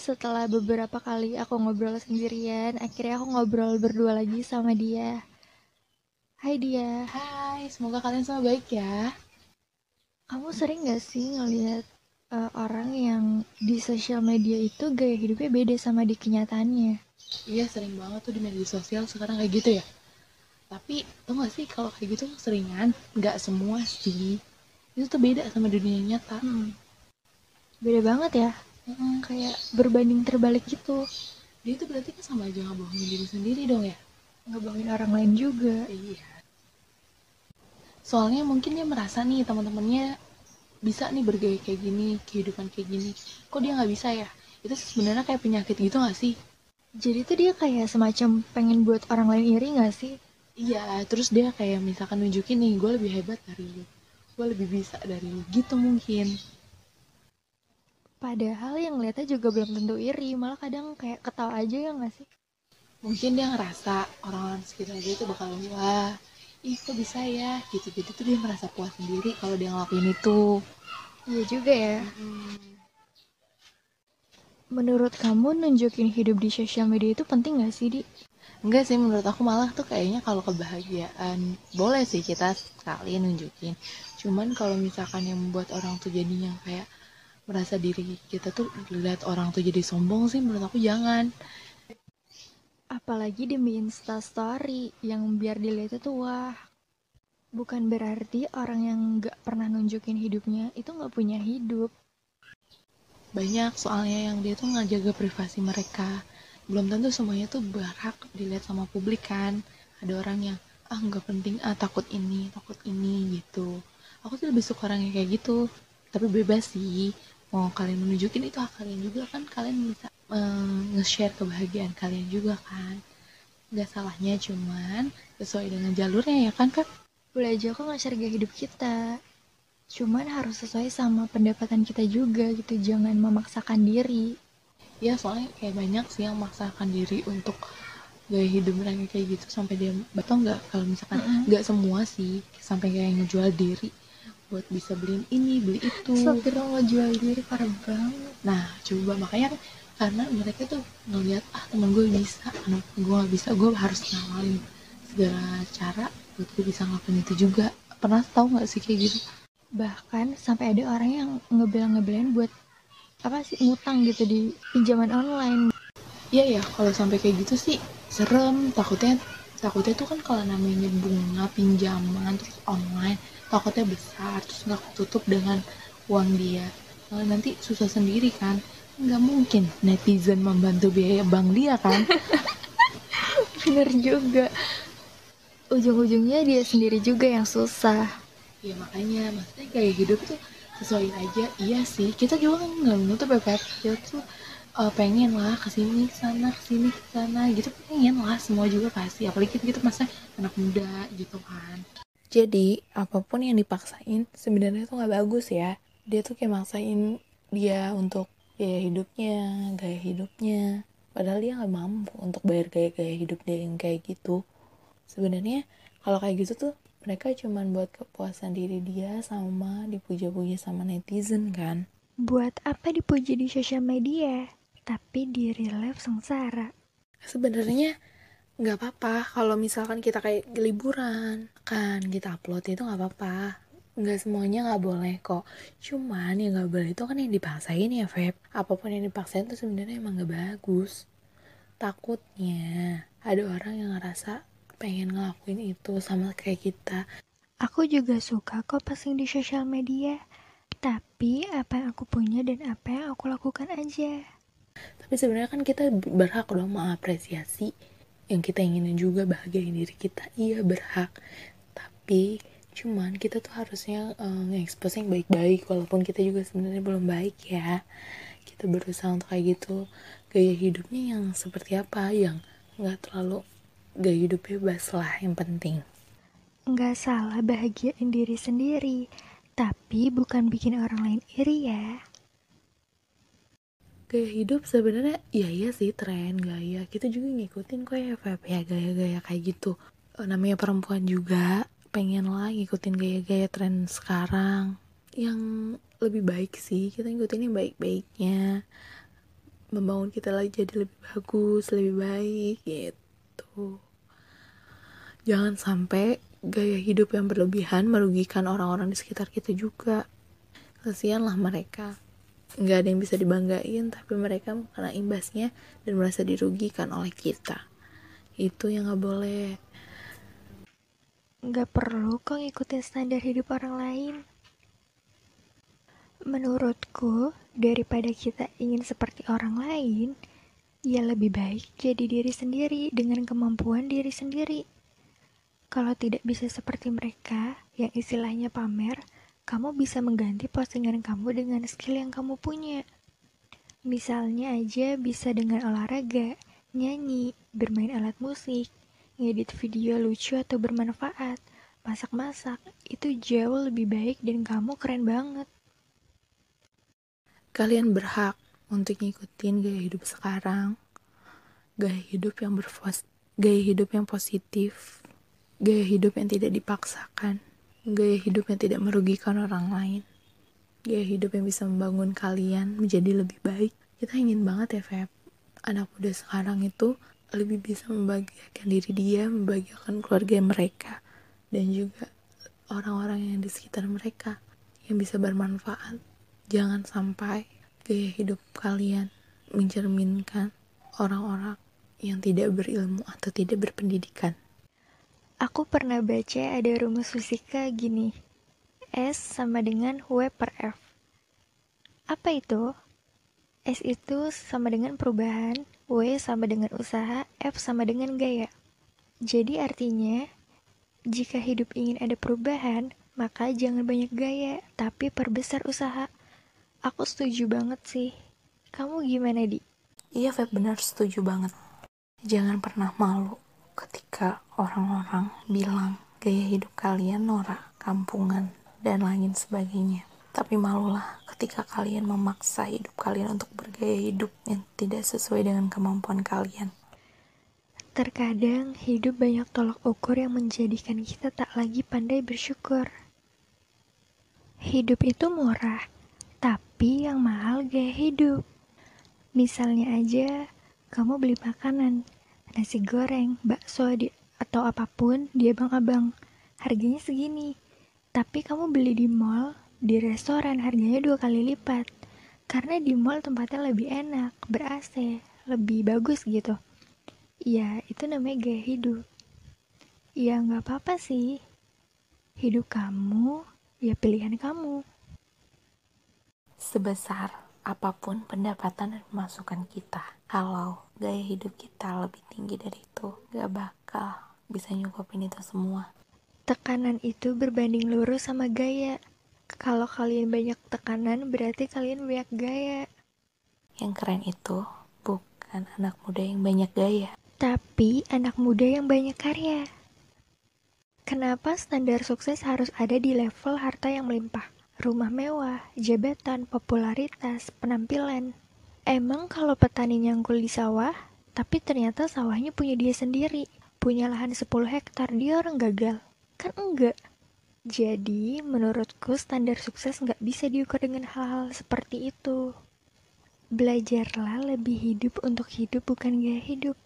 setelah beberapa kali aku ngobrol sendirian, akhirnya aku ngobrol berdua lagi sama dia. Hai dia. Hai, semoga kalian semua baik ya. Kamu sering gak sih ngeliat uh, orang yang di sosial media itu gaya hidupnya beda sama di kenyataannya? Iya, sering banget tuh di media sosial sekarang kayak gitu ya. Tapi tau gak sih kalau kayak gitu seringan, nggak semua sih. Itu tuh beda sama dunia nyata. Hmm. Beda banget ya. Hmm. Kayak berbanding terbalik gitu. Dia itu berarti kan sama aja ngebohongin diri sendiri dong ya. Ngebohongin orang lain juga. Iya. Soalnya mungkin dia merasa nih teman-temannya bisa nih bergaya kayak gini, kehidupan kayak gini. Kok dia nggak bisa ya? Itu sebenarnya kayak penyakit gitu gak sih? Jadi tuh dia kayak semacam pengen buat orang lain iri gak sih? iya terus dia kayak misalkan nunjukin nih gue lebih hebat dari lu gue lebih bisa dari lu gitu mungkin padahal yang lihatnya juga belum tentu iri malah kadang kayak ketawa aja ya gak sih? Mungkin dia ngerasa orang-orang sekitar dia tuh bakal wah ih kok bisa ya? Gitu-gitu tuh dia merasa puas sendiri kalau dia ngelakuin itu. Iya juga ya. Menurut kamu nunjukin hidup di sosial media itu penting gak sih di? Enggak sih menurut aku malah tuh kayaknya kalau kebahagiaan boleh sih kita sekali nunjukin. Cuman kalau misalkan yang membuat orang tuh jadinya kayak merasa diri kita tuh lihat orang tuh jadi sombong sih menurut aku jangan. Apalagi demi insta story yang biar dilihat itu wah bukan berarti orang yang nggak pernah nunjukin hidupnya itu nggak punya hidup. Banyak soalnya yang dia tuh nggak jaga privasi mereka. Belum tentu semuanya tuh berhak dilihat sama publik kan. Ada orang yang ah nggak penting ah takut ini takut ini gitu. Aku sih lebih suka orang yang kayak gitu. Tapi bebas sih mau kalian menunjukin itu hak kalian juga kan? Kalian bisa uh, nge-share kebahagiaan kalian juga kan? Nggak salahnya cuman sesuai dengan jalurnya ya kan kak? Boleh aja kok nge-share gaya hidup kita. Cuman harus sesuai sama pendapatan kita juga gitu. Jangan memaksakan diri. Ya soalnya kayak banyak sih yang memaksakan diri untuk gaya hidup mereka kayak gitu. Sampai dia betul nggak? Kalau misalkan nggak mm -hmm. semua sih. Sampai kayak ngejual diri buat bisa beliin ini beli itu. Astagfirullah ngejual diri parah banget. Nah coba makanya karena mereka tuh ngeliat ah teman gue bisa anak gue nggak bisa gue harus ngawalin segala cara buat gue bisa ngelakuin itu juga. Pernah tahu nggak sih kayak gitu? Bahkan sampai ada orang yang ngebelang-ngebelain buat apa sih ngutang gitu di pinjaman online. Iya ya kalau sampai kayak gitu sih serem. Takutnya takutnya tuh kan kalau namanya bunga pinjaman terus online takutnya besar terus nggak tutup dengan uang dia. Kalau nanti susah sendiri kan? Nggak mungkin netizen membantu biaya bank dia kan? Bener juga. Ujung-ujungnya dia sendiri juga yang susah. Ya makanya. Maksudnya kayak hidup tuh sesuaiin aja. Iya sih kita juga nggak menutup ya Pep. Kita tuh uh, pengen lah ke sini ke sana ke sini ke sana gitu. Pengen lah semua juga pasti. Apalagi kita masa anak muda gitu kan jadi apa pun yang dipaksain sebenarnya tuh nggak bagus ya. Dia tuh kayak maksain dia untuk gaya hidupnya gaya hidupnya. Padahal dia nggak mampu untuk bayar gaya-gaya hidup dia yang kayak gitu. Sebenarnya kalau kayak gitu tuh mereka cuman buat kepuasan diri dia sama dipuja-puja sama netizen kan? Buat apa dipuji di sosial media? Tapi di real life sengsara. Sebenarnya nggak apa-apa kalau misalkan kita kayak liburan kan kita upload itu nggak apa-apa nggak semuanya nggak boleh kok cuman yang nggak boleh itu kan yang dipaksain ya Feb apa pun yang dipaksain tuh sebenarnya emang nggak bagus takutnya ada orang yang ngerasa pengen ngelakuin itu sama kayak kita. Aku juga suka kok posting di sosial media. Tapi apa yang aku punya dan apa yang aku lakukan aja. Tapi sebenarnya kan kita berhak dong mengapresiasi yang kita inginin juga bahagiain diri kita. Iya berhak. Tapi cuman kita tuh harusnya uh, yang baik-baik walaupun kita juga sebenarnya belum baik ya. Kita berusaha untuk kayak gitu. Gaya hidupnya yang seperti apa yang nggak terlalu gak hidup bebas lah yang penting. Nggak salah bahagiain diri sendiri, tapi bukan bikin orang lain iri ya. Gaya hidup sebenarnya ya iya sih tren gaya. Kita juga ngikutin kok ya Feb. Ya gaya-gaya kayak gitu. Eh, namanya perempuan juga pengen lah ngikutin gaya-gaya tren sekarang. Yang lebih baik sih kita ngikutin yang baik-baiknya. Membangun kita lagi jadi lebih bagus lebih baik gitu. Jangan sampai gaya hidup yang berlebihan merugikan orang-orang di sekitar kita juga. Kasihan lah mereka nggak ada yang bisa dibanggain tapi mereka kena imbasnya dan merasa dirugikan oleh kita. Itu yang nggak boleh. Nggak perlu kok ngikutin standar hidup orang lain. Menurutku, daripada kita ingin seperti orang lain, ya lebih baik jadi diri sendiri dengan kemampuan diri sendiri. Kalau tidak bisa seperti mereka, yang istilahnya pamer, kamu bisa mengganti postingan kamu dengan skill yang kamu punya. Misalnya aja bisa dengan olahraga, nyanyi, bermain alat musik, ngedit video lucu atau bermanfaat, masak-masak, itu jauh lebih baik dan kamu keren banget. Kalian berhak untuk ngikutin gaya hidup sekarang, gaya hidup yang berfos, gaya hidup yang positif, gaya hidup yang tidak dipaksakan, gaya hidup yang tidak merugikan orang lain, gaya hidup yang bisa membangun kalian menjadi lebih baik. Kita ingin banget ya, Feb, anak muda sekarang itu lebih bisa membahagiakan diri dia, membahagiakan keluarga mereka, dan juga orang-orang yang di sekitar mereka yang bisa bermanfaat Jangan sampai gaya hidup kalian mencerminkan orang-orang yang tidak berilmu atau tidak berpendidikan. Aku pernah baca ada rumus fisika gini. S sama dengan W per F. Apa itu? S itu sama dengan perubahan, W sama dengan usaha, F sama dengan gaya. Jadi artinya, jika hidup ingin ada perubahan, maka jangan banyak gaya, tapi perbesar usaha. Aku setuju banget sih. Kamu gimana, Di? Iya, Feb, benar setuju banget. Jangan pernah malu ketika orang-orang bilang gaya hidup kalian norak, kampungan, dan lain sebagainya. Tapi malulah ketika kalian memaksa hidup kalian untuk bergaya hidup yang tidak sesuai dengan kemampuan kalian. Terkadang hidup banyak tolak ukur yang menjadikan kita tak lagi pandai bersyukur. Hidup itu murah, tapi yang mahal gaya hidup. Misalnya aja, kamu beli makanan, nasi goreng, bakso, di, atau apa pun di abang-abang, harganya segini. Tapi kamu beli di mall, di restoran harganya dua kali lipat. Karena di mall tempatnya lebih enak, ber-AC, lebih bagus gitu. Ya, itu namanya gaya hidup. Ya nggak apa-apa sih. Hidup kamu, ya pilihan kamu. Sebesar apa pun pendapatan dan masukan kita, kalau gaya hidup kita lebih tinggi dari itu, gak bakal bisa nyukupin itu semua. Tekanan itu berbanding lurus sama gaya. Kalau kalian banyak tekanan, berarti kalian banyak gaya. Yang keren itu bukan anak muda yang banyak gaya, tapi anak muda yang banyak karya. Kenapa standar sukses harus ada di level harta yang melimpah? Rumah mewah, jabatan, popularitas, penampilan. Emang kalau petani nyangkul di sawah, tapi ternyata sawahnya punya dia sendiri, punya lahan 10 hektar, dia orang gagal? Kan enggak. Jadi, menurutku standar sukses nggak bisa diukur dengan hal-hal seperti itu. Belajarlah lebih hidup untuk hidup bukan gaya hidup.